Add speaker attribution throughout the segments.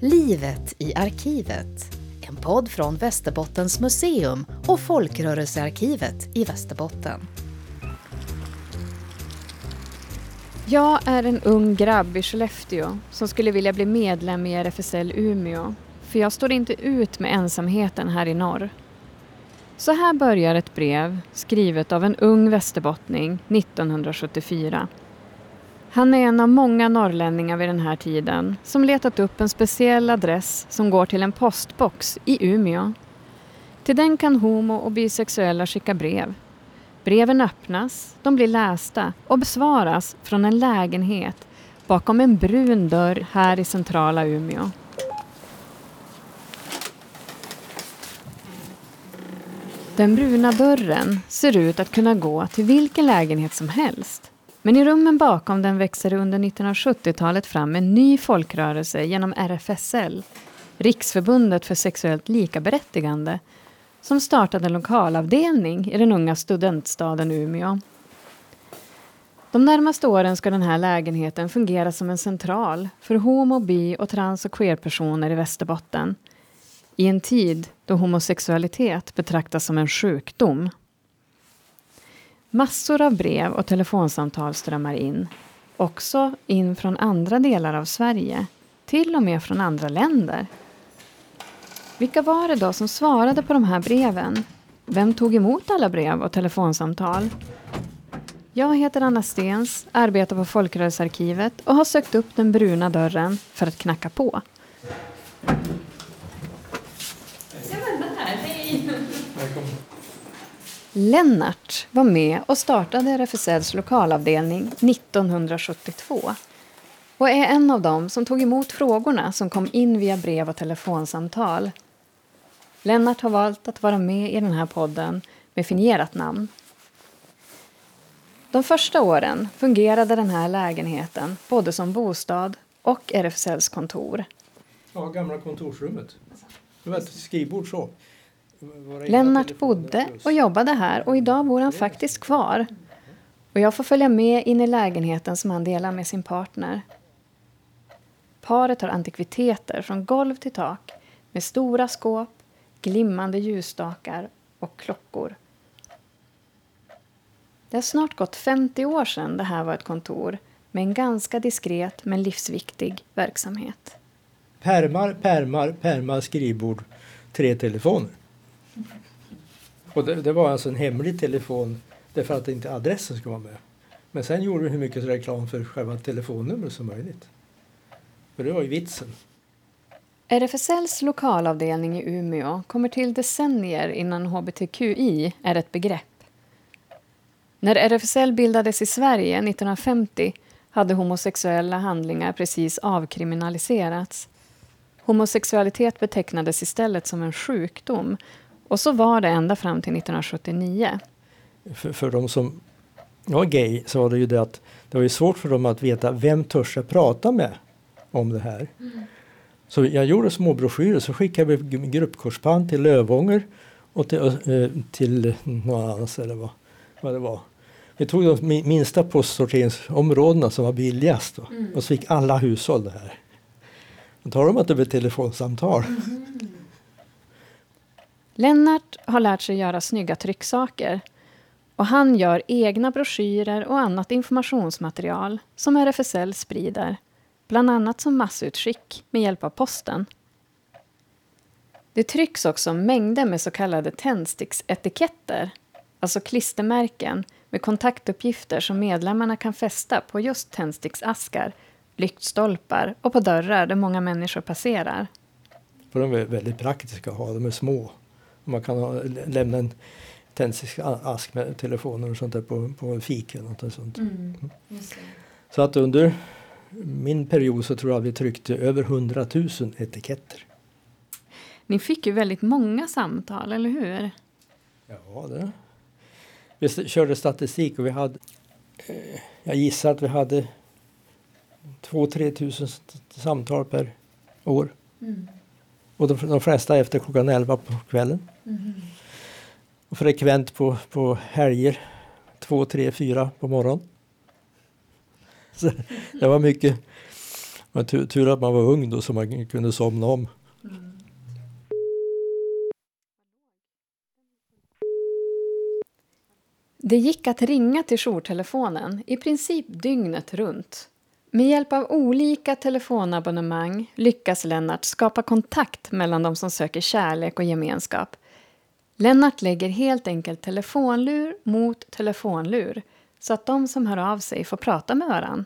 Speaker 1: Livet i arkivet. En podd från Västerbottens museum och Folkrörelsearkivet i Västerbotten.
Speaker 2: Jag är en ung grabb i Skellefteå som skulle vilja bli medlem i RFSL Umeå. För jag står inte ut med ensamheten här i norr. Så här börjar ett brev skrivet av en ung västerbottning 1974. Han är en av många norrlänningar vid den här tiden som letat upp en speciell adress som går till en postbox i Umeå. Till den kan homo och bisexuella skicka brev. Breven öppnas, de blir lästa och besvaras från en lägenhet bakom en brun dörr här i centrala Umeå. Den bruna dörren ser ut att kunna gå till vilken lägenhet som helst. Men i rummen bakom den växer det under 1970-talet fram en ny folkrörelse genom RFSL, Riksförbundet för sexuellt likaberättigande, som startade en lokalavdelning i den unga studentstaden Umeå. De närmaste åren ska den här lägenheten fungera som en central för homo, bi och trans och queerpersoner i Västerbotten i en tid då homosexualitet betraktas som en sjukdom. Massor av brev och telefonsamtal strömmar in. Också in från andra delar av Sverige. Till och med från andra länder. Vilka var det då som svarade på de här breven? Vem tog emot alla brev och telefonsamtal? Jag heter Anna Stens, arbetar på Folkrörelsearkivet och har sökt upp den bruna dörren för att knacka på. Lennart var med och startade RFSLs lokalavdelning 1972 och är en av dem som tog emot frågorna som kom in via brev och telefonsamtal. Lennart har valt att vara med i den här podden med fingerat namn. De första åren fungerade den här lägenheten både som bostad och RFSLs kontor.
Speaker 3: Ja, gamla kontorsrummet. Det var ett skrivbord så.
Speaker 2: Lennart bodde och jobbade här och idag bor han faktiskt kvar. Och jag får följa med in i lägenheten som han delar med sin partner. Paret har antikviteter från golv till tak med stora skåp, glimmande ljusstakar och klockor. Det har snart gått 50 år sedan det här var ett kontor med en ganska diskret men livsviktig verksamhet.
Speaker 3: Permar, permar, permar, skrivbord, tre telefoner. Och det, det, var alltså en hemlig telefon därför att inte adressen skulle vara med. Men sen gjorde vi hur mycket reklam för själva telefonnumret som möjligt. För det var ju vitsen.
Speaker 2: RFSLs lokalavdelning i Umeå kommer till decennier innan hbtqi är ett begrepp. När RFSL bildades i Sverige 1950 hade homosexuella handlingar precis avkriminaliserats. Homosexualitet betecknades istället som en sjukdom och så var det ända fram till 1979.
Speaker 3: För, för de som var gay så var det ju det att det var ju svårt för dem att veta vem törs jag prata med om det här. Mm. Så jag gjorde små broschyrer så skickade vi gruppkorsband till Lövånger och till, äh, till någon annan ställe vad, vad det var. Vi tog de minsta postsorteringsområdena som var billigast då, mm. och så fick alla hushåll det här. Då tar de att det blir telefonsamtal. Mm.
Speaker 2: Lennart har lärt sig göra snygga trycksaker och han gör egna broschyrer och annat informationsmaterial som RFSL sprider, bland annat som massutskick med hjälp av posten. Det trycks också mängder med så kallade tändsticksetiketter, alltså klistermärken med kontaktuppgifter som medlemmarna kan fästa på just tändsticksaskar, lyktstolpar och på dörrar där många människor passerar.
Speaker 3: För de är väldigt praktiska att ha, de är små. Man kan ha, lämna en tändsticksask med telefoner och sånt där på, på en fik eller något sånt. Mm, så att under min period så tror jag vi tryckte över 100 000 etiketter.
Speaker 2: Ni fick ju väldigt många samtal, eller hur?
Speaker 3: Ja, det. Vi körde statistik och vi hade, eh, jag gissar att vi hade 2-3 tusen samtal per år. Mm. Och de, de flesta efter klockan 11 på kvällen. Mm. Och frekvent på, på helger, två, tre, fyra på morgonen. Så det var mycket. Men tur, tur att man var ung då så man kunde somna om.
Speaker 2: Det gick att ringa till jourtelefonen i princip dygnet runt. Med hjälp av olika telefonabonnemang lyckas Lennart skapa kontakt mellan de som söker kärlek och gemenskap. Lennart lägger helt enkelt telefonlur mot telefonlur så att de som hör av sig får prata med varann.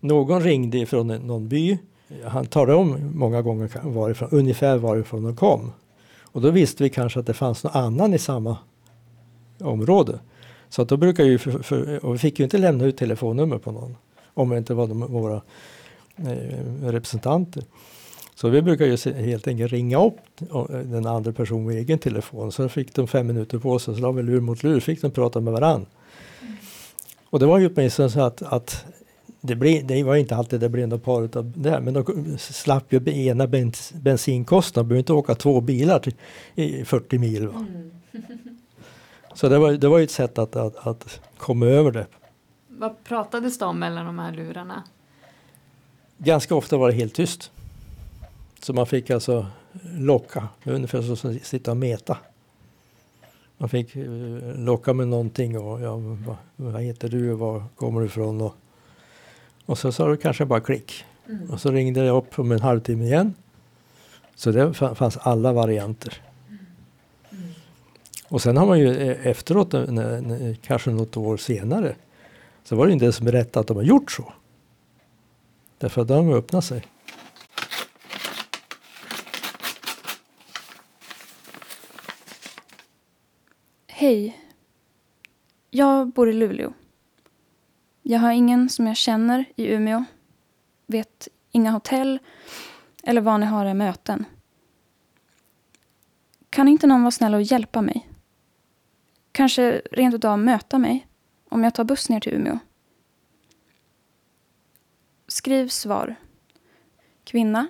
Speaker 3: Någon ringde från någon by. Han talade om många gånger varifrån, ungefär varifrån de kom. Och då visste vi kanske att det fanns någon annan i samma område. Så att då brukar vi, för, för, och vi fick ju inte lämna ut telefonnummer på någon. Om det inte var de, våra eh, representanter. Så vi brukar ju helt enkelt ringa upp den andra personen med egen telefon. Så fick de fem minuter på sig, så la vi lur mot lur, fick de prata med varann. Och det var ju åtminstone så att, att det, blev, det var inte alltid det blev något par utav det, men de slapp ju ena bens, bensinkostnaden, behöver inte åka två bilar till, i 40 mil. Mm. Så det var, det var ju ett sätt att, att, att komma över det.
Speaker 2: Vad pratades det om mellan de här lurarna?
Speaker 3: Ganska ofta var det helt tyst. Så man fick alltså locka, ungefär som att sitta och meta. Man fick eh, locka med någonting och ja, vad, vad heter du och var kommer du ifrån? Och, och så sa det kanske bara klick. Mm. Och så ringde jag upp om en halvtimme igen. Så det fanns alla varianter. Mm. Och sen har man ju eh, efteråt, kanske något år senare, så var det inte ens rätt att de har gjort så. Därför att de har öppnat sig.
Speaker 4: Hej. Jag bor i Luleå. Jag har ingen som jag känner i Umeå. Vet inga hotell eller var ni har era möten. Kan inte någon vara snäll och hjälpa mig? Kanske rent utav möta mig om jag tar buss ner till Umeå. Skriv svar. Kvinna,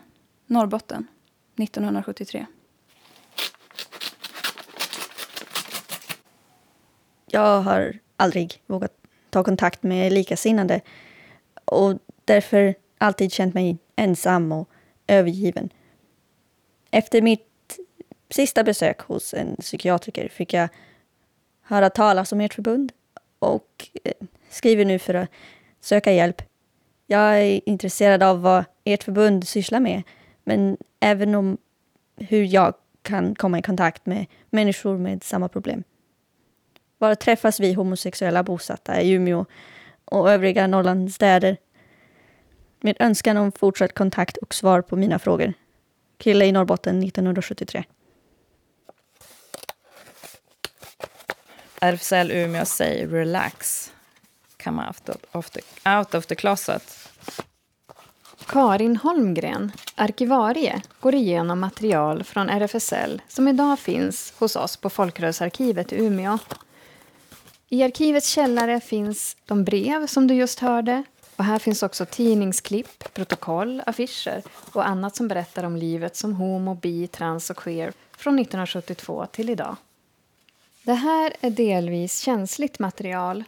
Speaker 4: Norrbotten, 1973.
Speaker 5: Jag har aldrig vågat ta kontakt med likasinnade och därför alltid känt mig ensam och övergiven. Efter mitt sista besök hos en psykiatriker fick jag höra talas om ert förbund och eh, skriver nu för att söka hjälp. Jag är intresserad av vad ert förbund sysslar med, men även om hur jag kan komma i kontakt med människor med samma problem. Var träffas vi homosexuella bosatta i Umeå och övriga Norrlandsstäder? Med önskan om fortsatt kontakt och svar på mina frågor. Kille i Norrbotten 1973.
Speaker 6: RFSL Umeå säger relax. Come out of, the, out of the closet.
Speaker 2: Karin Holmgren, arkivarie, går igenom material från RFSL som idag finns hos oss på Folkrörelsearkivet i Umeå. I arkivets källare finns de brev som du just hörde. Och här finns också tidningsklipp, protokoll, affischer och annat som berättar om livet som homo, bi, trans och queer från 1972 till idag. Det här är delvis känsligt material.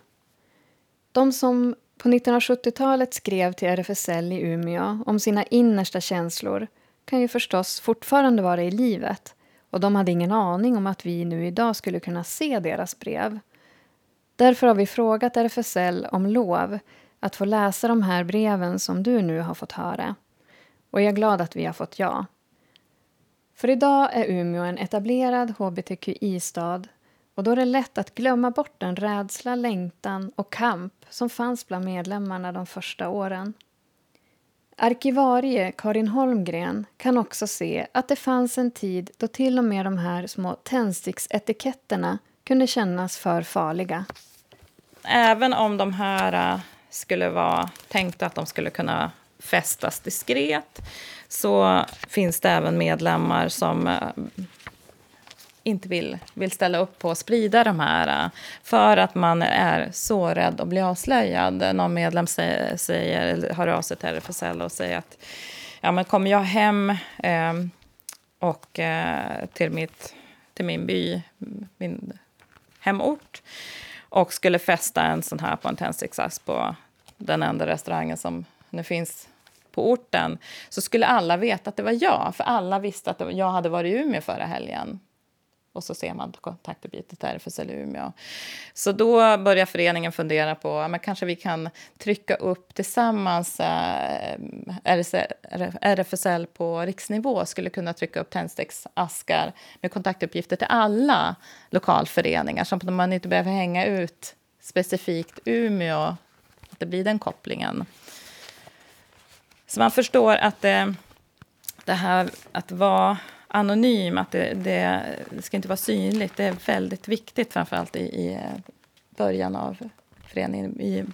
Speaker 2: De som på 1970-talet skrev till RFSL i Umeå om sina innersta känslor kan ju förstås fortfarande vara i livet och de hade ingen aning om att vi nu idag skulle kunna se deras brev. Därför har vi frågat RFSL om lov att få läsa de här breven som du nu har fått höra. Och jag är glad att vi har fått ja. För idag är Umeå en etablerad hbtqi-stad och då är det lätt att glömma bort den rädsla, längtan och kamp som fanns bland medlemmarna de första åren. Arkivarie Karin Holmgren kan också se att det fanns en tid då till och med de här små tändsticksetiketterna kunde kännas för farliga.
Speaker 6: Även om de här äh, skulle vara tänkta att de skulle kunna fästas diskret så finns det även medlemmar som äh, inte vill, vill ställa upp på att sprida de här äh, för att man är så rädd att bli avslöjad. Någon medlem säger, säger, hör av sig till RFSL och säger att ja, men kommer jag hem eh, och eh, till, mitt, till min by, min hemort och skulle fästa en sån här på en tändsticksax på den enda restaurangen som nu finns på orten så skulle alla veta att det var jag. För alla visste att jag hade varit i Umeå förra helgen. Och så ser man kontaktuppgifter till RFSL Umeå. Så då börjar föreningen fundera på att kanske vi kan trycka upp tillsammans eh, RFSL på riksnivå skulle kunna trycka upp tändsticksaskar med kontaktuppgifter till alla lokalföreningar så att man inte behöver hänga ut specifikt Umeå, att det blir den kopplingen. Så man förstår att det, det här att vara anonym, att det, det, det, ska inte vara synligt. Det är väldigt viktigt, framförallt i, i eh, början av föreningen, i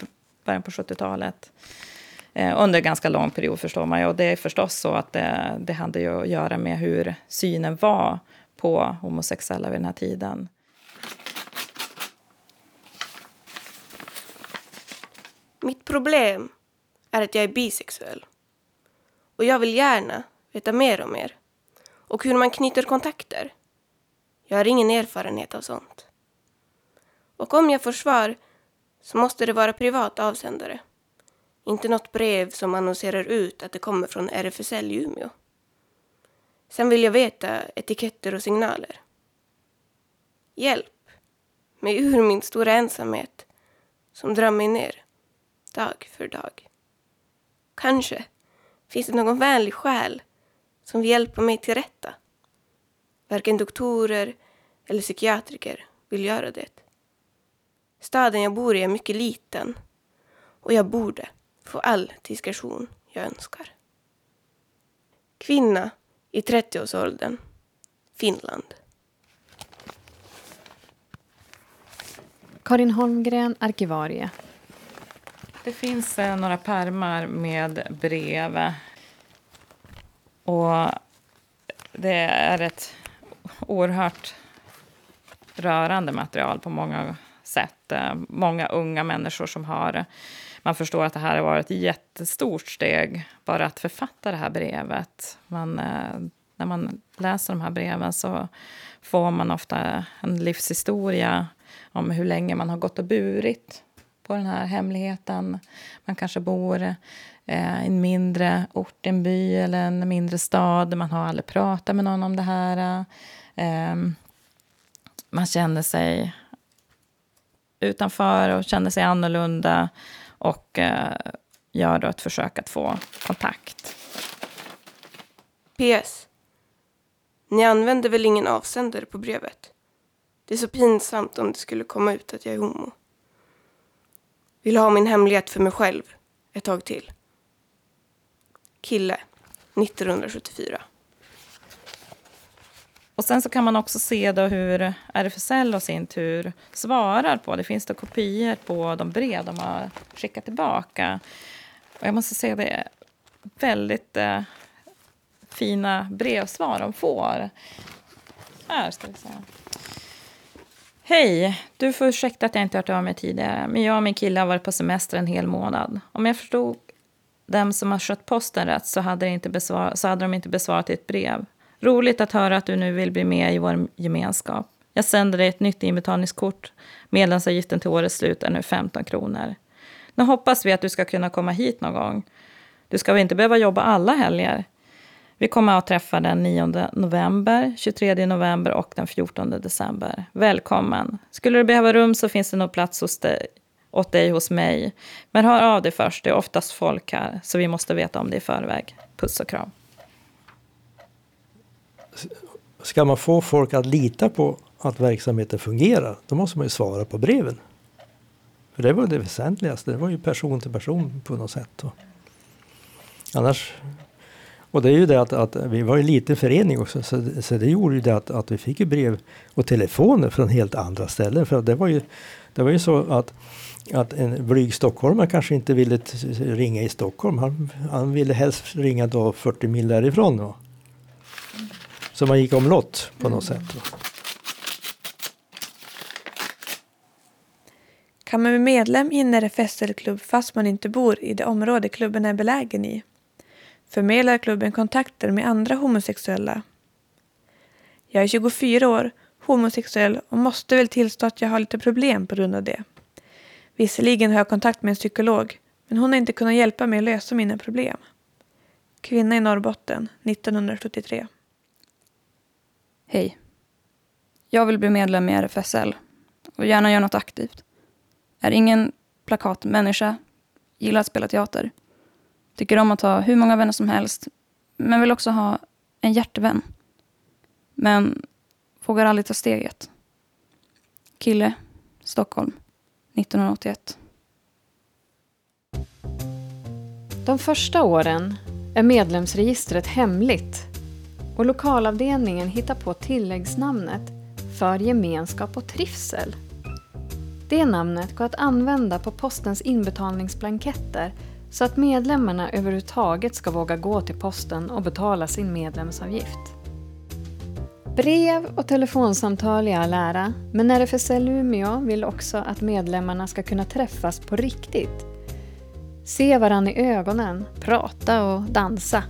Speaker 6: början på 70-talet. Eh, under en ganska lång period förstår man ju. Och det är förstås så att det, det hade ju att göra med hur synen var på homosexuella vid den här tiden.
Speaker 7: Mitt problem är att jag är bisexuell. Och jag vill gärna veta mer om er och hur man knyter kontakter. Jag har ingen erfarenhet av sånt. Och om jag får svar så måste det vara privat avsändare. Inte något brev som annonserar ut att det kommer från RFSL i Umeå. Sen vill jag veta etiketter och signaler. Hjälp mig ur min stora ensamhet som drar mig ner dag för dag. Kanske finns det någon vänlig själ som vill hjälpa mig till rätta. Varken doktorer eller psykiatriker vill göra det. Staden jag bor i är mycket liten och jag borde få all diskretion jag önskar. Kvinna i 30-årsåldern, Finland.
Speaker 2: Karin Holmgren, arkivarie.
Speaker 6: Det finns eh, några pärmar med brev och det är ett oerhört rörande material på många sätt. Eh, många unga människor som har... Man förstår att det här har varit ett jättestort steg, bara att författa det här brevet. Man, eh, när man läser de här breven så får man ofta en livshistoria om hur länge man har gått och burit på den här hemligheten. Man kanske bor eh, en mindre ort, en by eller en mindre stad. Man har aldrig pratat med någon om det här. Eh, man känner sig utanför och känner sig annorlunda och eh, gör då ett försök att få kontakt.
Speaker 7: PS. Ni använder väl ingen avsändare på brevet? Det är så pinsamt om det skulle komma ut att jag är homo. Vill ha min hemlighet för mig själv ett tag till. Kille, 1974.
Speaker 6: Och sen så kan man också se då hur RFSL och sin tur svarar på. Det finns då kopior på de brev de har skickat tillbaka. Och jag måste säga det är väldigt eh, fina brevsvar de får. Här ska vi se. Hej! Du får ursäkta att jag inte hört av mig tidigare, men jag och min kille har varit på semester en hel månad. Om jag förstod dem som har skött posten rätt så hade, det inte besvar- så hade de inte besvarat ditt brev. Roligt att höra att du nu vill bli med i vår gemenskap. Jag sänder dig ett nytt inbetalningskort. Medlemsavgiften till årets slut är nu 15 kronor. Nu hoppas vi att du ska kunna komma hit någon gång. Du ska väl inte behöva jobba alla helger? Vi kommer att träffa den 9 november, 23 november och den 14 december. Välkommen! Skulle du behöva rum så finns det nog plats hos dig, åt dig hos mig. Men hör av dig först, det är oftast folk här, så vi måste veta om det i förväg. Puss och kram.
Speaker 3: Ska man få folk att lita på att verksamheten fungerar, då måste man ju svara på breven. För det var det väsentligaste, det var ju person till person på något sätt. Annars och det är ju det att, att vi var en liten förening också så, så det gjorde ju det att, att vi fick ju brev och telefoner från helt andra ställen. För det var ju, det var ju så att, att en blyg stockholmare kanske inte ville ringa i Stockholm. Han, han ville helst ringa då 40 mil därifrån. Då. Så man gick omlott på något mm. sätt. Då.
Speaker 8: Kan man bli medlem i en RFSL-klubb fast man inte bor i det område klubben är belägen i? Förmedlar klubben kontakter med andra homosexuella. Jag är 24 år, homosexuell och måste väl tillstå att jag har lite problem på grund av det. Visserligen har jag kontakt med en psykolog, men hon har inte kunnat hjälpa mig att lösa mina problem. kvinna i Norrbotten, 1973.
Speaker 4: Hej. Jag vill bli medlem i RFSL och gärna göra något aktivt. Är ingen plakatmänniska, gillar att spela teater. Tycker om att ha hur många vänner som helst, men vill också ha en hjärtevän. Men vågar aldrig ta steget. Kille, Stockholm, 1981.
Speaker 2: De första åren är medlemsregistret hemligt och lokalavdelningen hittar på tilläggsnamnet för gemenskap och trivsel. Det namnet går att använda på postens inbetalningsblanketter så att medlemmarna överhuvudtaget ska våga gå till posten och betala sin medlemsavgift. Brev och telefonsamtal i all ära, men RFSL Umeå vill också att medlemmarna ska kunna träffas på riktigt. Se varandra i ögonen, prata och dansa.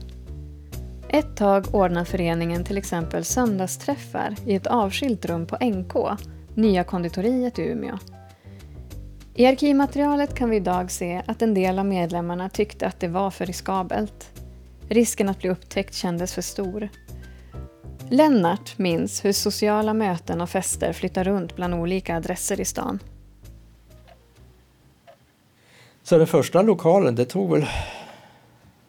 Speaker 2: Ett tag ordnar föreningen till exempel söndagsträffar i ett avskilt rum på NK, Nya konditoriet i Umeå. I arkivmaterialet kan vi idag se att en del av medlemmarna tyckte att det var för riskabelt. Risken att bli upptäckt kändes för stor. Lennart minns hur sociala möten och fester flyttar runt bland olika adresser i stan.
Speaker 3: Så den första lokalen, det tog väl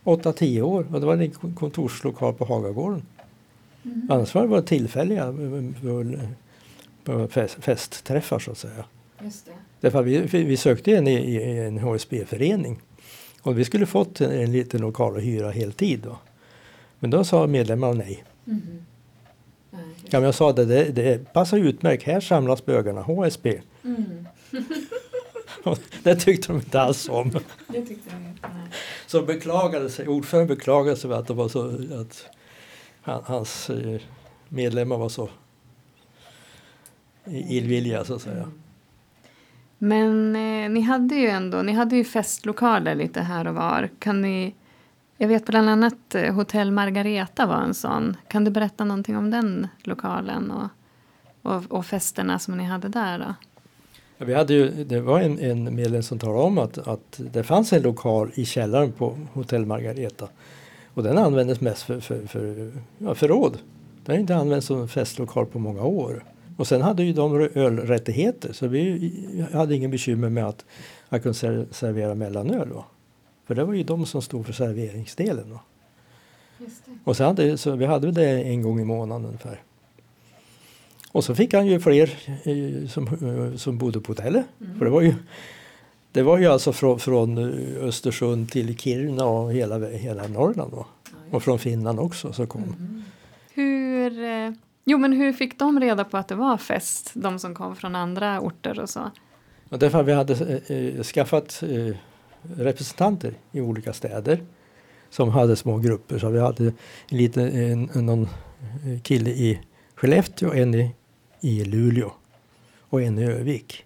Speaker 3: 8-10 år och det var en kontorslokal på Hagagården. Mm. Annars var det bara tillfälliga eh, eh, festträffar så att säga. Just det. Därför vi, vi sökte en i, en HSB-förening och vi skulle fått en, en liten lokal att hyra heltid. Då. Men då sa medlemmarna nej. Mm. nej ja, jag sa det, det, det passar utmärkt, här samlas bögarna, HSB. Mm. det tyckte de inte alls om. Det tyckte de inte, nej. Så beklagade sig, ordföranden beklagade sig att, det var så, att han, hans eh, medlemmar var så illvilliga så att säga. Mm.
Speaker 2: Men eh, ni hade ju ändå ni hade ju festlokaler lite här och var. Kan ni, jag vet bland annat eh, Hotell Margareta var en sån. Kan du berätta någonting om den lokalen och, och, och festerna som ni hade där? Då?
Speaker 3: Ja, vi hade ju, det var en, en medlem som talade om att, att det fanns en lokal i källaren på Hotell Margareta. Och den användes mest för, för, för, ja, förråd. Den har inte använts som festlokal på många år. Och sen hade ju de ölrättigheter så vi hade ingen bekymmer med att, att kunna servera mellanöl. Då. För det var ju de som stod för serveringsdelen. Då. Och sen hade, så vi hade det en gång i månaden ungefär. Och så fick han ju fler eh, som, eh, som bodde på hotellet. Mm. För det var ju, det var ju alltså från, från Östersund till Kiruna och hela, hela Norrland. Då. och från Finland också så kom. Mm.
Speaker 2: Hur eh, Jo, men hur fick de reda på att det var fest, de som kom från andra orter och så?
Speaker 3: Och därför vi hade eh, eh, skaffat eh, representanter i olika städer som hade små grupper. Så vi hade en liten, en, någon kille i Skellefteå, en i, i Luleå och en i Övik.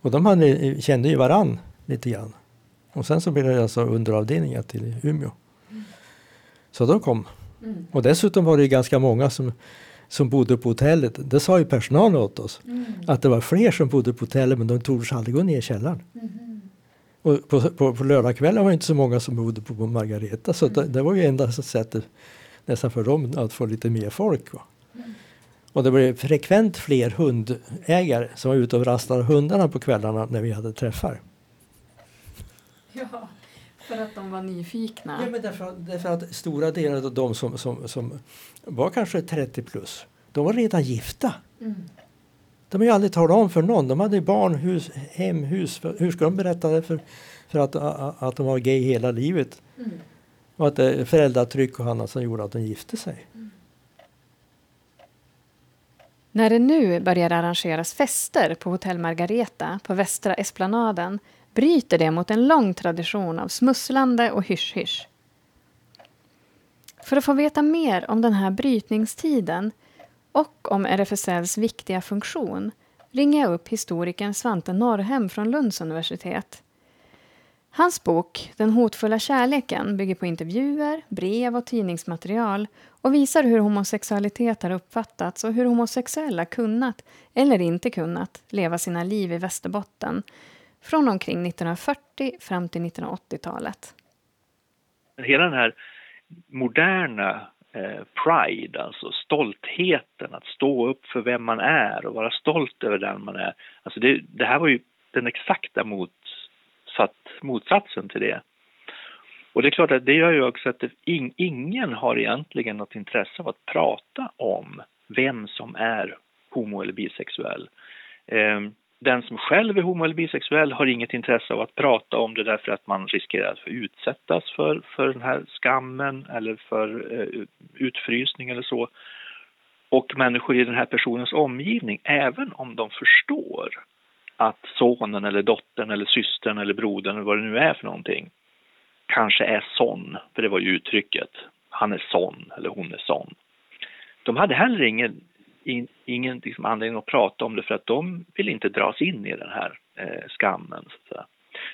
Speaker 3: Och de hade, kände ju varann lite grann. Och sen så blev det alltså underavdelningar till Umeå. Mm. Så de kom. Mm. Och dessutom var det ganska många som som bodde på hotellet, det sa ju personalen åt oss, mm. att det var fler som bodde på hotellet men de tordes aldrig gå ner i källaren. Mm. Och på, på, på lördagskvällar var det inte så många som bodde på, på Margareta så mm. det, det, var ju enda sättet nästan för dem att få lite mer folk. Mm. Och det blev frekvent fler hundägare som var ute och rastade hundarna på kvällarna när vi hade träffar.
Speaker 2: Ja. För att de var nyfikna?
Speaker 3: Ja, men därför, därför att stora delar av de som, som, som var kanske 30 plus, de var redan gifta. Mm. De har ju aldrig talat om för någon. De hade barn, hus, hem, hus. Hur ska de berätta det för, för att, att de var gay hela livet? Mm. Och att det föräldratryck och annat som gjorde att de gifte sig. Mm.
Speaker 2: När det nu börjar arrangeras fester på Hotell Margareta på Västra Esplanaden bryter det mot en lång tradition av smusslande och hysch-hysch. För att få veta mer om den här brytningstiden och om RFSLs viktiga funktion ringer jag upp historikern Svante Norrhem från Lunds universitet. Hans bok Den hotfulla kärleken bygger på intervjuer, brev och tidningsmaterial och visar hur homosexualitet har uppfattats och hur homosexuella kunnat, eller inte kunnat, leva sina liv i Västerbotten från omkring 1940 fram till 1980-talet.
Speaker 9: Hela den här moderna eh, pride, alltså stoltheten, att stå upp för vem man är och vara stolt över den man är. Alltså det, det här var ju den exakta motsatt, motsatsen till det. Och det är klart att det gör ju också att det, in, ingen har egentligen något intresse av att prata om vem som är homo eller bisexuell. Eh, den som själv är homo eller bisexuell har inget intresse av att prata om det därför att man riskerar att utsättas för, för den här skammen eller för eh, utfrysning eller så. Och människor i den här personens omgivning, även om de förstår att sonen eller dottern eller systern eller brodern eller vad det nu är för någonting kanske är sån, för det var ju uttrycket, han är sån eller hon är sån. De hade heller ingen in, ingen liksom, anledning att prata om det för att de vill inte dras in i den här eh, skammen. Så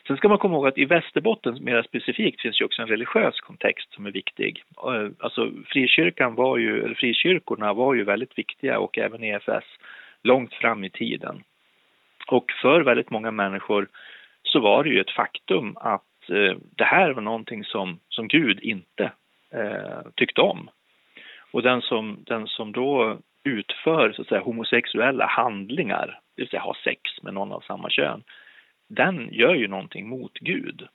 Speaker 9: Sen ska man komma ihåg att i Västerbotten mer specifikt finns ju också en religiös kontext som är viktig. Eh, alltså frikyrkan var ju, eller frikyrkorna var ju väldigt viktiga och även EFS långt fram i tiden. Och för väldigt många människor så var det ju ett faktum att eh, det här var någonting som, som Gud inte eh, tyckte om. Och den som, den som då utför så att säga, homosexuella handlingar, det vill säga har sex med någon av samma kön, den gör ju någonting mot Gud.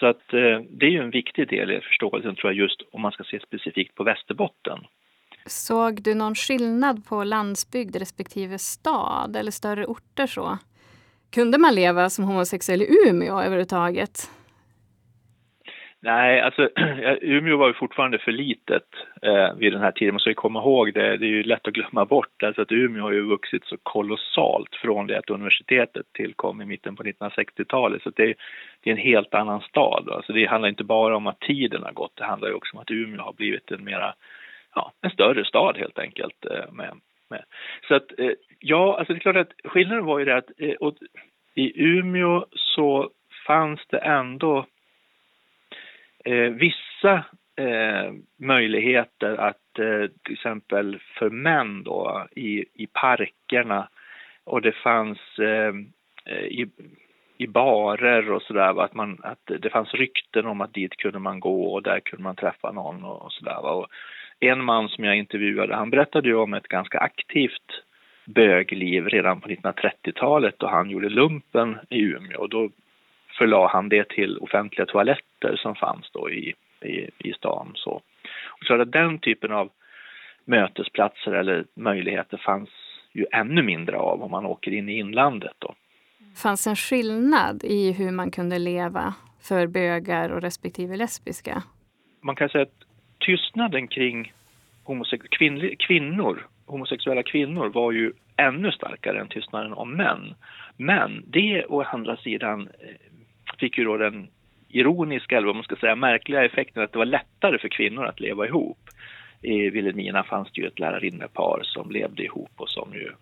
Speaker 9: Så att eh, det är ju en viktig del i förståelsen tror jag just om man ska se specifikt på Västerbotten.
Speaker 2: Såg du någon skillnad på landsbygd respektive stad eller större orter så? Kunde man leva som homosexuell i Umeå överhuvudtaget?
Speaker 9: Nej, alltså Umeå var ju fortfarande för litet eh, vid den här tiden. Man ska ju komma ihåg det, det är ju lätt att glömma bort alltså att Umeå har ju vuxit så kolossalt från det att universitetet tillkom i mitten på 1960-talet. Så det är, det är en helt annan stad. Alltså det handlar inte bara om att tiden har gått, det handlar ju också om att Umeå har blivit en mera, ja, en större stad helt enkelt. Eh, med, med. Så att, eh, ja, alltså det är klart att skillnaden var ju det att eh, i Umeå så fanns det ändå eh, vissa eh, möjligheter att eh, till exempel för män då i, i parkerna och det fanns eh, i, i barer och sådär att, att det fanns rykten om att dit kunde man gå och där kunde man träffa någon och, och sådär. En man som jag intervjuade han berättade ju om ett ganska aktivt bögliv redan på 1930-talet då han gjorde lumpen i Umeå. Och då förlade han det till offentliga toaletter som fanns då i, i, i stan. Så, och så att den typen av mötesplatser eller möjligheter fanns ju ännu mindre av om man åker in i inlandet. Då.
Speaker 2: Fanns en skillnad i hur man kunde leva för bögar och respektive lesbiska?
Speaker 9: Man kan säga att tystnaden kring homosex- kvinnor, homosexuella kvinnor var ju ännu starkare än tystnaden om män. Men det å andra sidan eh, fick ju då den ironiska, eller vad man ska säga, märkliga effekten att det var lättare för kvinnor att leva ihop. I Vilhelmina fanns det ju ett lärarinnepar som levde ihop och som ju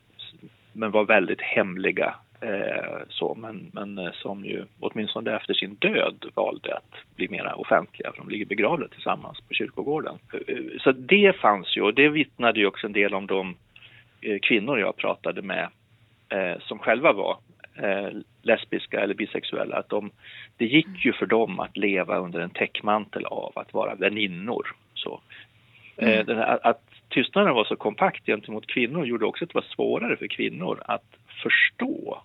Speaker 9: men var väldigt hemliga eh, så, men, men eh, som ju åtminstone efter sin död valde att bli mera offentliga för de ligger begravda tillsammans på kyrkogården. Eh, så det fanns ju och det vittnade ju också en del om de eh, kvinnor jag pratade med eh, som själva var lesbiska eller bisexuella, att de, det gick ju för dem att leva under en täckmantel av att vara väninnor. Så. Eh, mm. Eh, här, att tystnaden var så kompakt gentemot kvinnor gjorde också att det var svårare för kvinnor att förstå.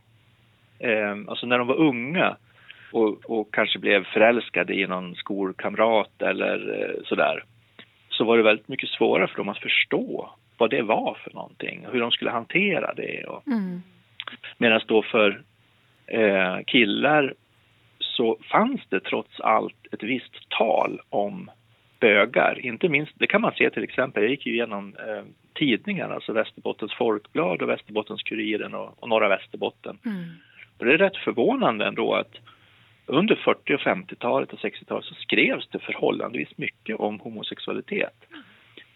Speaker 9: Eh, alltså när de var unga och, och, kanske blev förälskade i någon skolkamrat eller eh, sådär, så var det väldigt mycket svårare för dem att förstå vad det var för någonting, hur de skulle hantera det. Och, mm. Medan då för eh, killar så fanns det trots allt ett visst tal om bögar. Inte minst, det kan man se till exempel, jag gick ju igenom eh, tidningarna, alltså Västerbottens Folkblad och Västerbottens Kuriren och, och Norra Västerbotten. Mm. Och det är rätt förvånande ändå att under 40 och 50-talet och 60-talet så skrevs det förhållandevis mycket om homosexualitet.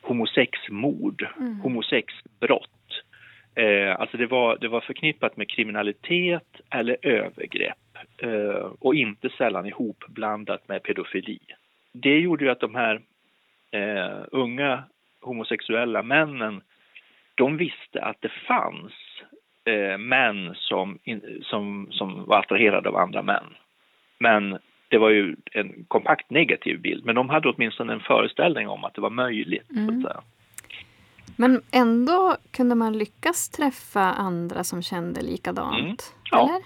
Speaker 9: Homosexmord, mm. homosexbrott. Eh, alltså det var, det var förknippat med kriminalitet eller övergrepp eh, och inte sällan ihopblandat med pedofili. Det gjorde ju att de här eh, unga homosexuella männen, de visste att det fanns eh, män som, in, som, som var attraherade av andra män. Men det var ju en kompakt negativ bild, men de hade åtminstone en föreställning om att det var möjligt.
Speaker 2: Mm.
Speaker 9: Så att säga.
Speaker 2: Men ändå kunde man lyckas träffa andra som kände likadant?
Speaker 9: Mm. Ja.
Speaker 2: Eller?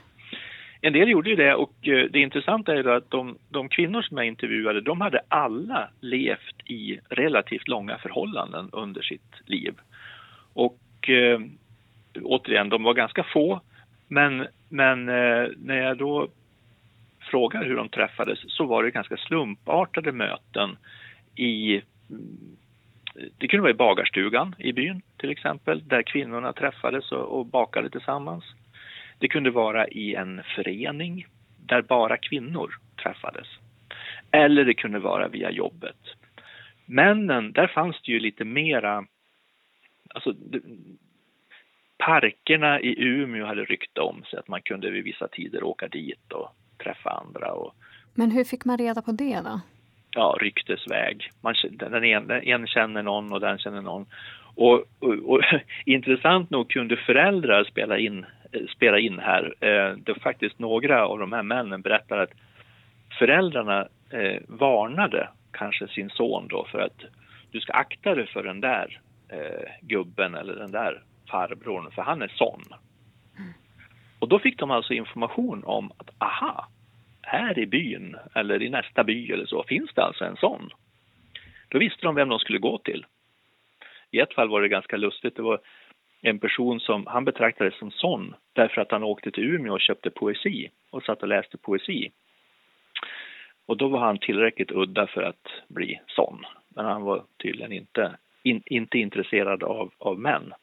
Speaker 9: En del gjorde ju det och eh, det intressanta är att de, de kvinnor som jag intervjuade, de hade alla levt i relativt långa förhållanden under sitt liv. Och eh, återigen, de var ganska få, men, men eh, när jag då frågar hur de träffades så var det ganska slumpartade möten i det kunde vara i bagarstugan i byn till exempel, där kvinnorna träffades och, och bakade tillsammans. Det kunde vara i en förening där bara kvinnor träffades. Eller det kunde vara via jobbet. Männen, där fanns det ju lite mera... Alltså, parkerna i Umeå hade rykte om sig att man kunde vid vissa tider åka dit och träffa andra. Och,
Speaker 2: Men hur fick man reda på det då?
Speaker 9: Ja, ryktesväg. Man, den en, en känner någon och den känner någon. Och, och, och intressant nog kunde föräldrar spela in, eh, spela in här. Eh, det var faktiskt några av de här männen berättade att föräldrarna eh, varnade kanske sin son då för att du ska akta dig för den där eh, gubben eller den där farbrorn för han är sån. Och då fick de alltså information om att aha, här i byn eller i nästa by eller så finns det alltså en sån. Då visste de vem de skulle gå till. I ett fall var det ganska lustigt. Det var en person som han betraktades som sån därför att han åkte till Umeå och köpte poesi och satt och läste poesi. Och då var han tillräckligt udda för att bli sån. Men han var tydligen inte, in, inte intresserad av, av män.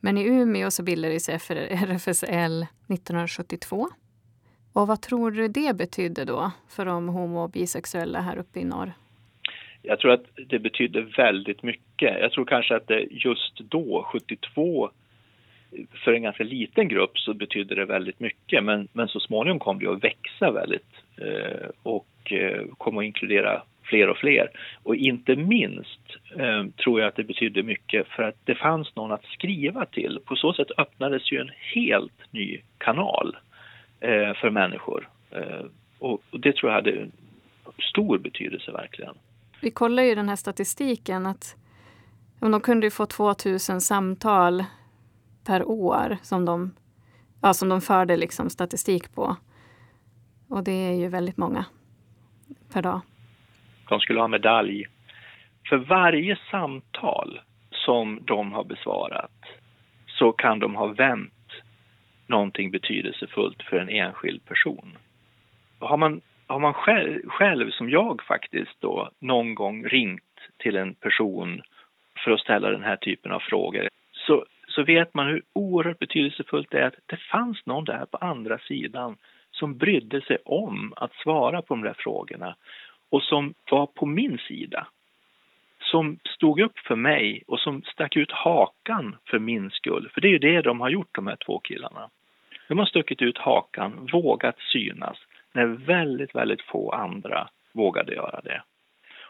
Speaker 2: Men i Umeå så bildades RFSL 1972. Och vad tror du det betydde då för de homo och bisexuella här uppe i norr?
Speaker 9: Jag tror att det betydde väldigt mycket. Jag tror kanske att det just då, 72, för en ganska liten grupp så betydde det väldigt mycket. Men, men så småningom kom det att växa väldigt eh, och eh, kom att inkludera fler och fler. Och inte minst eh, tror jag att det betydde mycket för att det fanns någon att skriva till. På så sätt öppnades ju en helt ny kanal för människor. Eh, och, det tror jag hade stor betydelse verkligen.
Speaker 2: Vi kollar ju den här statistiken att de kunde ju få 2000 samtal per år som de, ja, som de förde liksom statistik på. Och det är ju väldigt många per dag.
Speaker 9: De skulle ha medalj. För varje samtal som de har besvarat så kan de ha vänt någonting betydelsefullt för en enskild person. Har man, har man själv, själv, som jag faktiskt då, någon gång ringt till en person för att ställa den här typen av frågor så, så vet man hur oerhört betydelsefullt det är att det fanns någon där på andra sidan som brydde sig om att svara på de där frågorna och som var på min sida. Som stod upp för mig och som stack ut hakan för min skull. För det är ju det de har gjort, de här två killarna. De har stuckit ut hakan, vågat synas, när väldigt, väldigt få andra vågade göra det.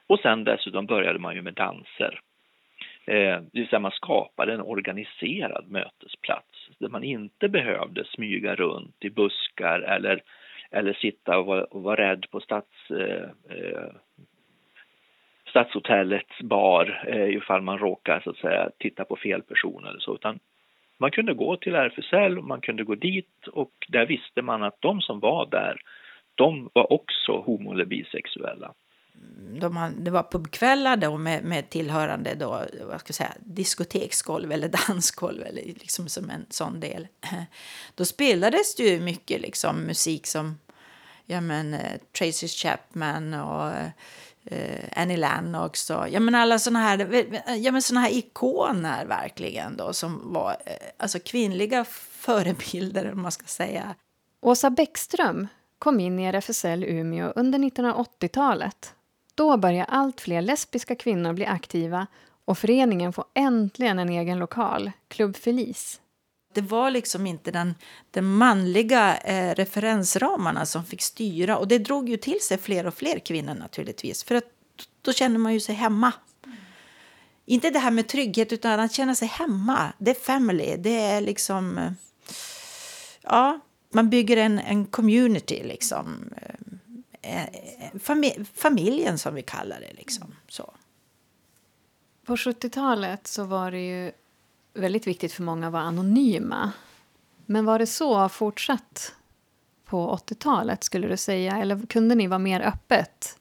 Speaker 9: Och sen dessutom började man ju med danser. Eh, det vill säga man skapade en organiserad mötesplats där man inte behövde smyga runt i buskar eller, eller sitta och vara, och vara rädd på stads, eh, eh, stadshotellets bar eh, ifall man råkar så att säga titta på fel person eller så. Utan man kunde gå till RFSL, man kunde gå dit och där visste man att de som var där, de var också homo eller bisexuella.
Speaker 10: Mm, de har, det var pubkvällar då med, med tillhörande då, vad ska jag säga, diskoteksgolv eller dansgolv eller liksom som en sån del. Då spelades det ju mycket liksom musik som ja men, eh, Tracy Chapman och eh, eh, Annie Lennox och ja men alla såna här, ja men såna här ikoner verkligen då som var eh, alltså kvinnliga förebilder om man ska säga.
Speaker 2: Åsa Bäckström kom in i RFSL Umeå under 1980-talet. Då började allt fler lesbiska kvinnor bli aktiva och föreningen får äntligen en egen lokal, Klubb Felice.
Speaker 10: Det var liksom inte den, den manliga eh, referensramarna som fick styra och det drog ju till sig fler och fler kvinnor naturligtvis för att då känner man ju sig hemma. Mm. Inte det här med trygghet utan att känna sig hemma. Det är family, det är liksom... Eh, ja, man bygger en, en community liksom. Eh, eh, fami familjen som vi kallar det. Liksom. Så.
Speaker 2: På 70-talet så var det ju väldigt viktigt för många att vara anonyma. Men var det så fortsatt på 80-talet, skulle du säga? Eller kunde ni vara mer öppet?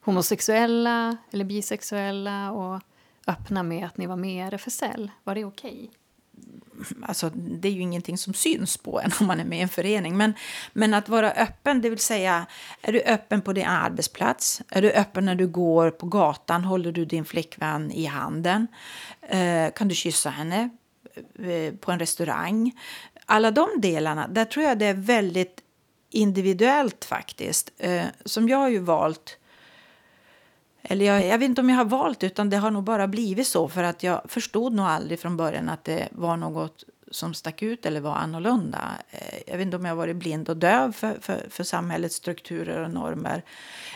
Speaker 2: Homosexuella eller bisexuella och öppna med att ni var med i RFSL? Var det okej? Okay?
Speaker 10: Alltså, det är ju ingenting som syns på en om man är med i en förening. Men, men att vara öppen, det vill säga, är du öppen på din arbetsplats? Är du öppen när du går på gatan? Håller du din flickvän i handen? Eh, kan du kyssa henne eh, på en restaurang? Alla de delarna, där tror jag det är väldigt individuellt faktiskt. Eh, som jag har ju valt eller jag, jag, vet inte om jag har valt utan det har nog bara blivit så för att jag förstod nog aldrig från början att det var något som stack ut eller var annorlunda. Eh, jag vet inte om jag varit blind och döv för, för, för samhällets strukturer och normer.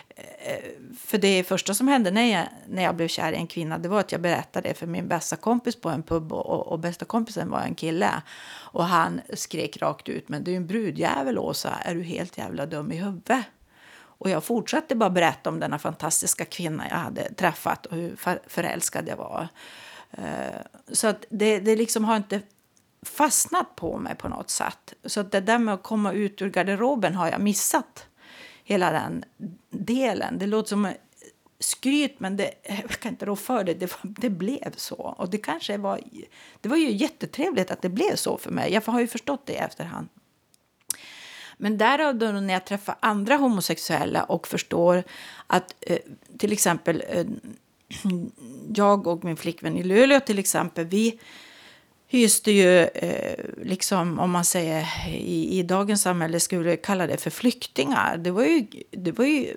Speaker 10: Eh, för det första som hände när jag, när jag blev kär i en kvinna det var att jag berättade det för min bästa kompis på en pub och, och, och bästa kompisen var en kille. Och han skrek rakt ut, men du är en brudjävel Åsa, är du helt jävla dum i huvudet? Och jag fortsatte bara berätta om denna fantastiska kvinna jag hade träffat och hur förälskad jag var. Eh, så att det, det liksom har inte fastnat på mig på något sätt. Så att det där med att komma ut ur garderoben har jag missat. Hela den delen. Det låter som skryt, men det, jag kan inte rå för det. det. Det blev så. Och det kanske var... Det var ju jättetrevligt att det blev så för mig. Jag har ju förstått det i efterhand. Men därav då när jag träffar andra homosexuella och förstår att eh, till exempel eh, jag och min flickvän i Luleå till exempel, vi hyste ju, eh, liksom, om man säger i, i dagens samhälle skulle vi kalla det för flyktingar. Det var ju, det var ju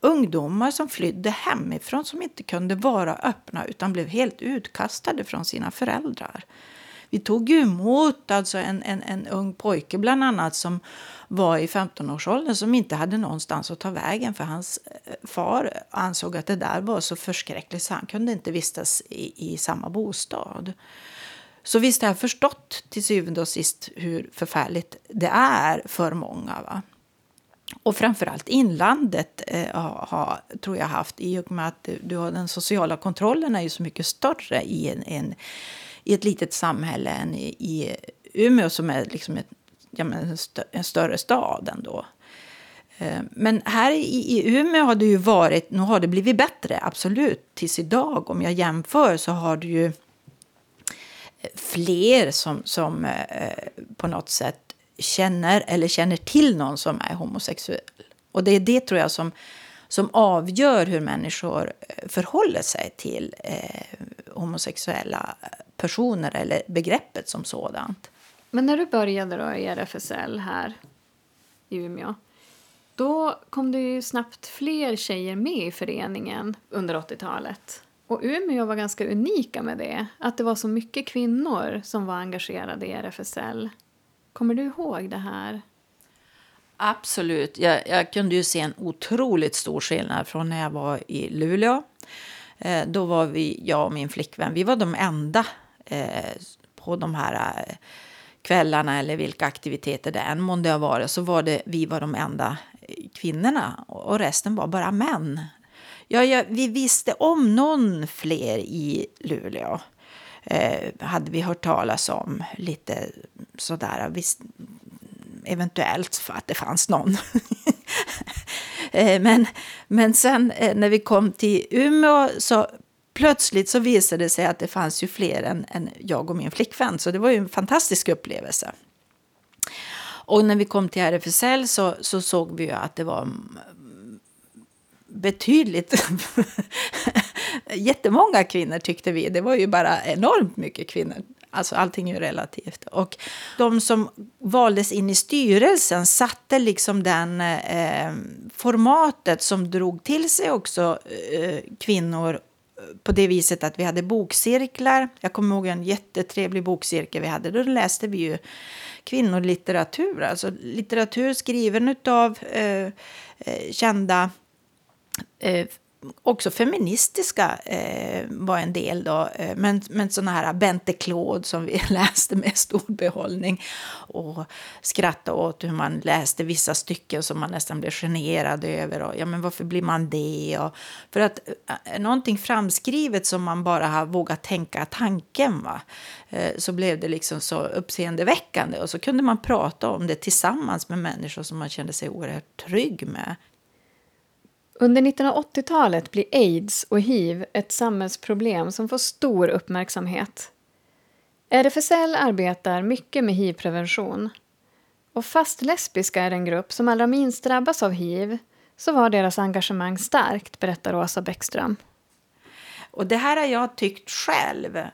Speaker 10: ungdomar som flydde hemifrån som inte kunde vara öppna utan blev helt utkastade från sina föräldrar. Vi tog emot alltså en, en, en ung pojke bland annat som var i 15-årsåldern som inte hade någonstans att ta vägen för hans eh, far ansåg att det där var så förskräckligt så han kunde inte vistas i, i samma bostad. Så visst har jag förstått till syvende och sist hur förfärligt det är för många. Va? Och framförallt inlandet eh, har, tror jag haft i och med att du har den sociala kontrollen är ju så mycket större i, en, en i ett litet samhälle än i, i Umeå som är liksom ett ja, men en, stö en större stad ändå. Eh, men här i, i Umeå har det ju varit, nu har det blivit bättre, absolut. Tills idag, om jag jämför, så har det ju eh, fler som, som eh, på något sätt känner eller känner till någon som är homosexuell. Och det är det tror jag som, som avgör hur människor eh, förhåller sig till eh, homosexuella personer eller begreppet som sådant.
Speaker 2: Men när du började då i RFSL här i Umeå då kom det ju snabbt fler tjejer med i föreningen under 80-talet. Och Umeå var ganska unika med det, att det var så mycket kvinnor som var engagerade i RFSL. Kommer du ihåg det här?
Speaker 10: Absolut. Jag, jag kunde ju se en otroligt stor skillnad från när jag var i Luleå. Eh, då var vi, jag och min flickvän, vi var de enda eh, på de här eh, kvällarna eller vilka aktiviteter det än månde ha varit så var det vi var de enda eh, kvinnorna och resten var bara män. Ja, ja, vi visste om någon fler i Luleå. Eh, hade vi hört talas om lite sådär. Visst, eventuellt för att det fanns någon. eh, men, men sen eh, när vi kom till Umeå så plötsligt så visade det sig att det fanns ju fler än, än jag och min flickvän. Så det var ju en fantastisk upplevelse. Och när vi kom till RFSL så, så såg vi ju att det var betydligt jättemånga kvinnor tyckte vi. Det var ju bara enormt mycket kvinnor. Alltså allting är ju relativt. Och de som valdes in i styrelsen satte liksom den eh, formatet som drog till sig också eh, kvinnor på det viset att vi hade bokcirklar. Jag kommer ihåg en jättetrevlig bokcirkel vi hade. Då läste vi ju kvinnolitteratur, alltså litteratur skriven av eh, eh, kända eh, också feministiska eh, var en del då. Eh, men, men sådana här Bente Claude som vi läste med stor behållning. Och skrattade åt hur man läste vissa stycken som man nästan blev generad över. Och, ja, men varför blir man det? Och, för att eh, någonting framskrivet som man bara har vågat tänka tanken. Va? Eh, så blev det liksom så uppseendeväckande. Och så kunde man prata om det tillsammans med människor som man kände sig oerhört trygg med.
Speaker 2: Under 1980-talet blir aids och hiv ett samhällsproblem som får stor uppmärksamhet. RFSL arbetar mycket med hiv-prevention. Och fast lesbiska är en grupp som allra minst drabbas av hiv så var deras engagemang starkt, berättar Åsa Bäckström.
Speaker 10: Och det här har jag tyckt själv eh,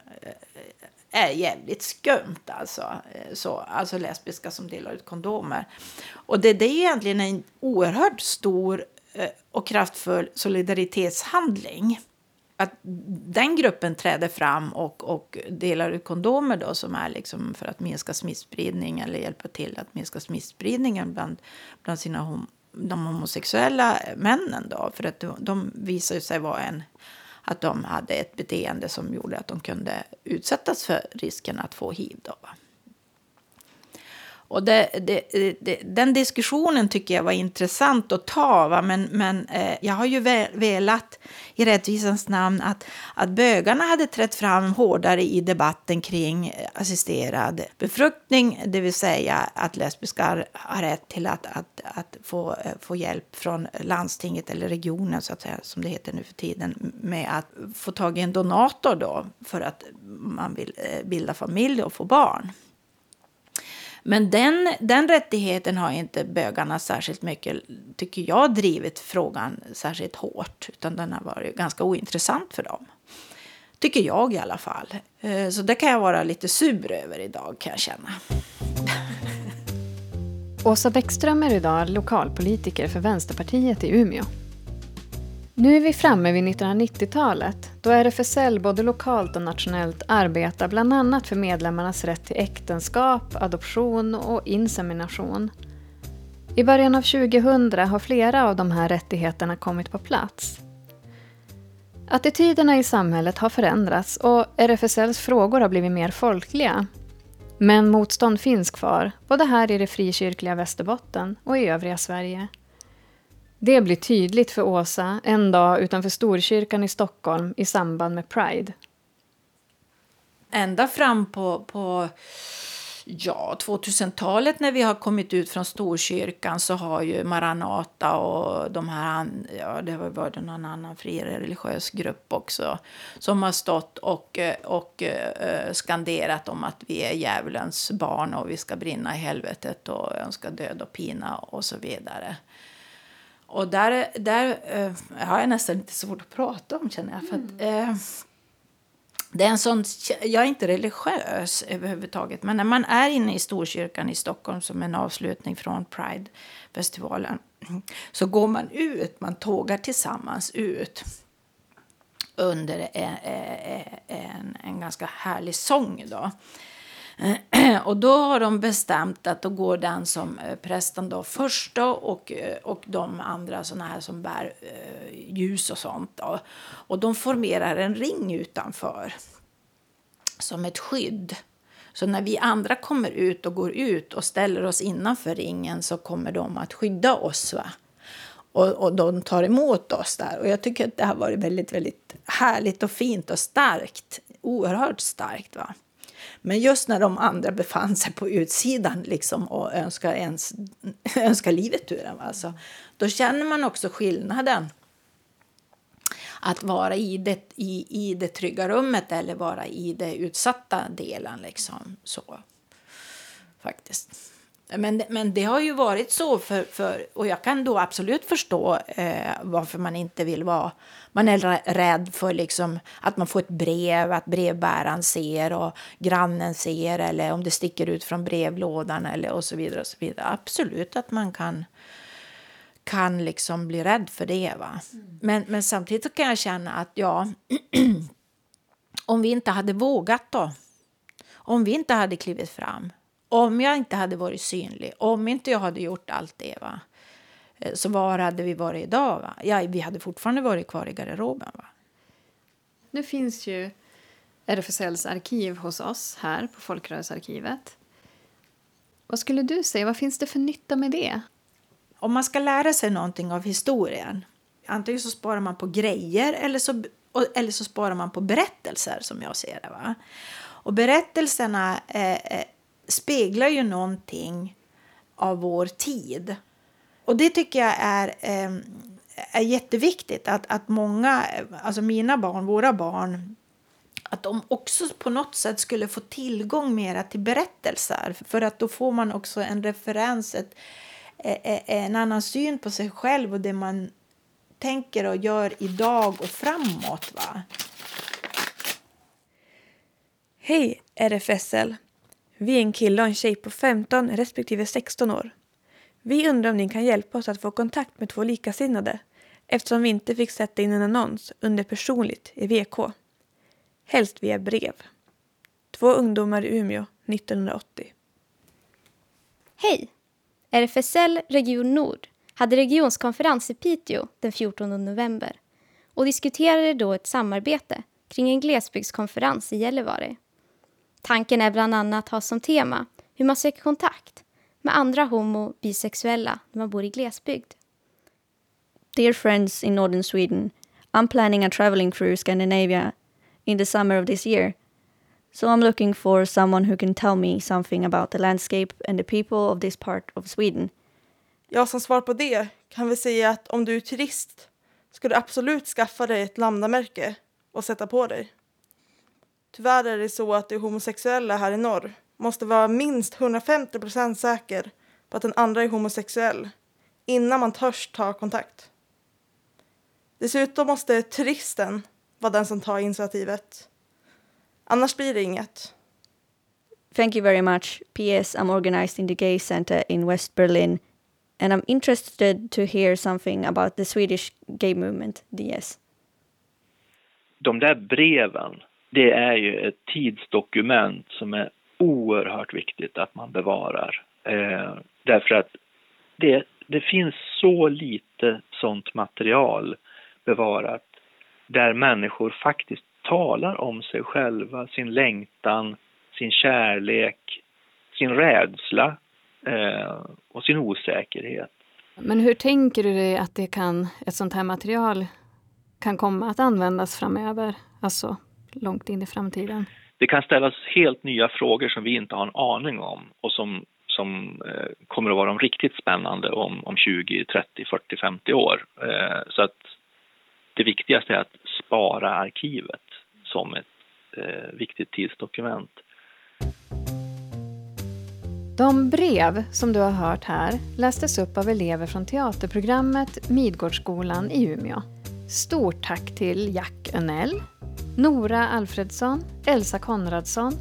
Speaker 10: är jävligt skumt alltså. Eh, så, alltså lesbiska som delar ut kondomer. Och det, det är egentligen en oerhört stor Eh, och kraftfull solidaritetshandling. Att den gruppen träder fram och, och delar ut kondomer då, som är liksom för att minska smittspridning eller hjälpa till att minska smittspridningen bland, bland sina hom de homosexuella männen. Då, för att de, de visar sig vara en att de hade ett beteende som gjorde att de kunde utsättas för risken att få hiv. Då, va? Och det, det, det, den diskussionen tycker jag var intressant att ta. Va? Men, men eh, jag har ju velat i rättvisans namn att, att bögarna hade trätt fram hårdare i debatten kring assisterad befruktning. Det vill säga att lesbiska har rätt till att, att, att få, eh, få hjälp från landstinget eller regionen, så att säga, som det heter nu för tiden, med att få tag i en donator då för att man vill eh, bilda familj och få barn. Men den, den rättigheten har inte bögarna särskilt mycket, tycker jag, drivit frågan särskilt hårt. Utan den har varit ganska ointressant för dem. Tycker jag i alla fall. Eh, så det kan jag vara lite sur över idag kan jag känna.
Speaker 2: Åsa Bäckström är idag lokalpolitiker för Vänsterpartiet i Umeå. Nu är vi framme vid 1990-talet då RFSL både lokalt och nationellt arbetar bland annat för medlemmarnas rätt till äktenskap, adoption och insemination. I början av 2000 har flera av de här rättigheterna kommit på plats. Attityderna i samhället har förändrats och RFSLs frågor har blivit mer folkliga. Men motstånd finns kvar, både här i det frikyrkliga Västerbotten och i övriga Sverige. Det blir tydligt för Åsa en dag utanför Storkyrkan i Stockholm i samband med Pride.
Speaker 10: Ända fram på, på ja, 2000-talet när vi har kommit ut från Storkyrkan så har ju Maranata och de här, ja det har varit någon annan fri religiös grupp också som har stått och, och uh, skanderat om att vi är djävulens barn och vi ska brinna i helvetet och önska död och pina och så vidare. Och där, där eh, har jag nästan lite svårt att prata om, känner jag. För att, mm. eh, det är en sån, jag är inte religiös överhuvudtaget, men när man är inne i Storkyrkan i Stockholm som en avslutning från Pride-festivalen så går man ut, man tågar tillsammans ut under en, en, en ganska härlig sång. Då. Och då har de bestämt att då går den som eh, prästen då först då och, eh, och de andra såna här som bär eh, ljus och sånt. Då. Och de formerar en ring utanför som ett skydd. Så när vi andra kommer ut och går ut och ställer oss innanför ringen så kommer de att skydda oss. Va? Och, och de tar emot oss där. Och jag tycker att det har varit väldigt, väldigt härligt och fint och starkt. Oerhört starkt. Va? Men just när de andra befann sig på utsidan liksom, och önskade ens, önskade livet ur en, alltså, då känner man också skillnaden. Att vara i det, i, i det trygga rummet eller vara i den utsatta delen. Liksom, så, faktiskt. Men, men det har ju varit så, för, för, och jag kan då absolut förstå eh, varför man inte vill vara... Man är rädd för liksom att man får ett brev, att brevbäraren ser och grannen ser eller om det sticker ut från brevlådan eller och så vidare. Och så vidare. Absolut att man kan, kan liksom bli rädd för det. Va? Mm. Men, men samtidigt kan jag känna att ja, om vi inte hade vågat då, om vi inte hade klivit fram om jag inte hade varit synlig, om inte jag hade gjort allt det, va? Eh, så var hade vi varit idag? Va? Ja, vi hade fortfarande varit kvar i garderoben. Va?
Speaker 2: Nu finns ju RFSLs arkiv hos oss här på Folkrörelsearkivet. Vad skulle du säga, vad finns det för nytta med det?
Speaker 10: Om man ska lära sig någonting av historien, antingen så sparar man på grejer eller så, eller så sparar man på berättelser som jag ser det. Va? Och berättelserna eh, eh, speglar ju någonting av vår tid. Och det tycker jag är, eh, är jätteviktigt att, att många, alltså mina barn, våra barn, att de också på något sätt skulle få tillgång mera till berättelser. För att då får man också en referens, ett, e, e, en annan syn på sig själv och det man tänker och gör idag och framåt. Va?
Speaker 8: Hej RFSL! Vi är en kille och en tjej på 15 respektive 16 år. Vi undrar om ni kan hjälpa oss att få kontakt med två likasinnade eftersom vi inte fick sätta in en annons under personligt i VK. Helst via brev. Två ungdomar i Umeå 1980.
Speaker 11: Hej! RFSL Region Nord hade regionskonferens i Piteå den 14 november och diskuterade då ett samarbete kring en glesbygdskonferens i Gällivare. Tanken är bland annat att ha som tema hur man söker kontakt med andra homo och bisexuella när man bor i glesbygd.
Speaker 5: Dear friends in northern Sweden, I'm planning a traveling through Scandinavia in the summer of this year. So I'm looking for someone who can tell me something about the landscape and the people of this part of Sweden.
Speaker 12: Ja, som svar på det kan vi säga att om du är turist ska du absolut skaffa dig ett landamärke och sätta på dig. Tyvärr är det så att de homosexuella här i norr måste vara minst 150 procent säker på att den andra är homosexuell innan man törs ta kontakt. Dessutom måste turisten vara den som tar initiativet. Annars blir det inget.
Speaker 5: Thank you very much. P.S. I'm organized in the Gay Center in West Berlin and I'm interested to hear something about the Swedish gay movement, DS.
Speaker 9: De där breven, det är ju ett tidsdokument som är oerhört viktigt att man bevarar. Eh, därför att det, det finns så lite sånt material bevarat där människor faktiskt talar om sig själva, sin längtan, sin kärlek, sin rädsla eh, och sin osäkerhet.
Speaker 2: Men hur tänker du dig att det kan, ett sånt här material kan komma att användas framöver? Alltså långt in i framtiden?
Speaker 9: Det kan ställas helt nya frågor som vi inte har en aning om och som, som eh, kommer att vara de riktigt spännande om, om 20, 30, 40, 50 år. Eh, så att det viktigaste är att spara arkivet som ett eh, viktigt tidsdokument.
Speaker 2: De brev som du har hört här lästes upp av elever från teaterprogrammet Midgårdsskolan i Umeå. Stort tack till Jack Önell, Nora Alfredsson, Elsa Konradsson,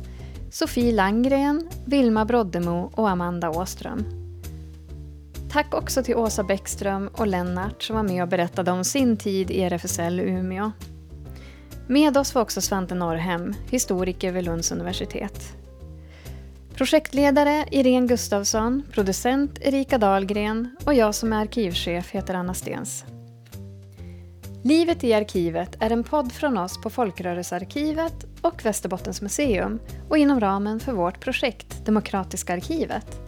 Speaker 2: Sofie Langgren, Vilma Broddemo och Amanda Åström. Tack också till Åsa Bäckström och Lennart som var med och berättade om sin tid i RFSL Umeå. Med oss var också Svante Norrhem, historiker vid Lunds universitet. Projektledare Irene Gustafsson, producent Erika Dahlgren och jag som är arkivchef heter Anna Stens. Livet i arkivet är en podd från oss på Folkrörelsearkivet och Västerbottens museum och inom ramen för vårt projekt Demokratiska arkivet.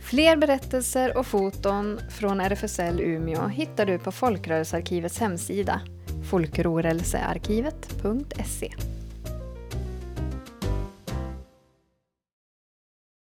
Speaker 2: Fler berättelser och foton från RFSL Umeå hittar du på Folkrörelsearkivets hemsida folkrorelsearkivet.se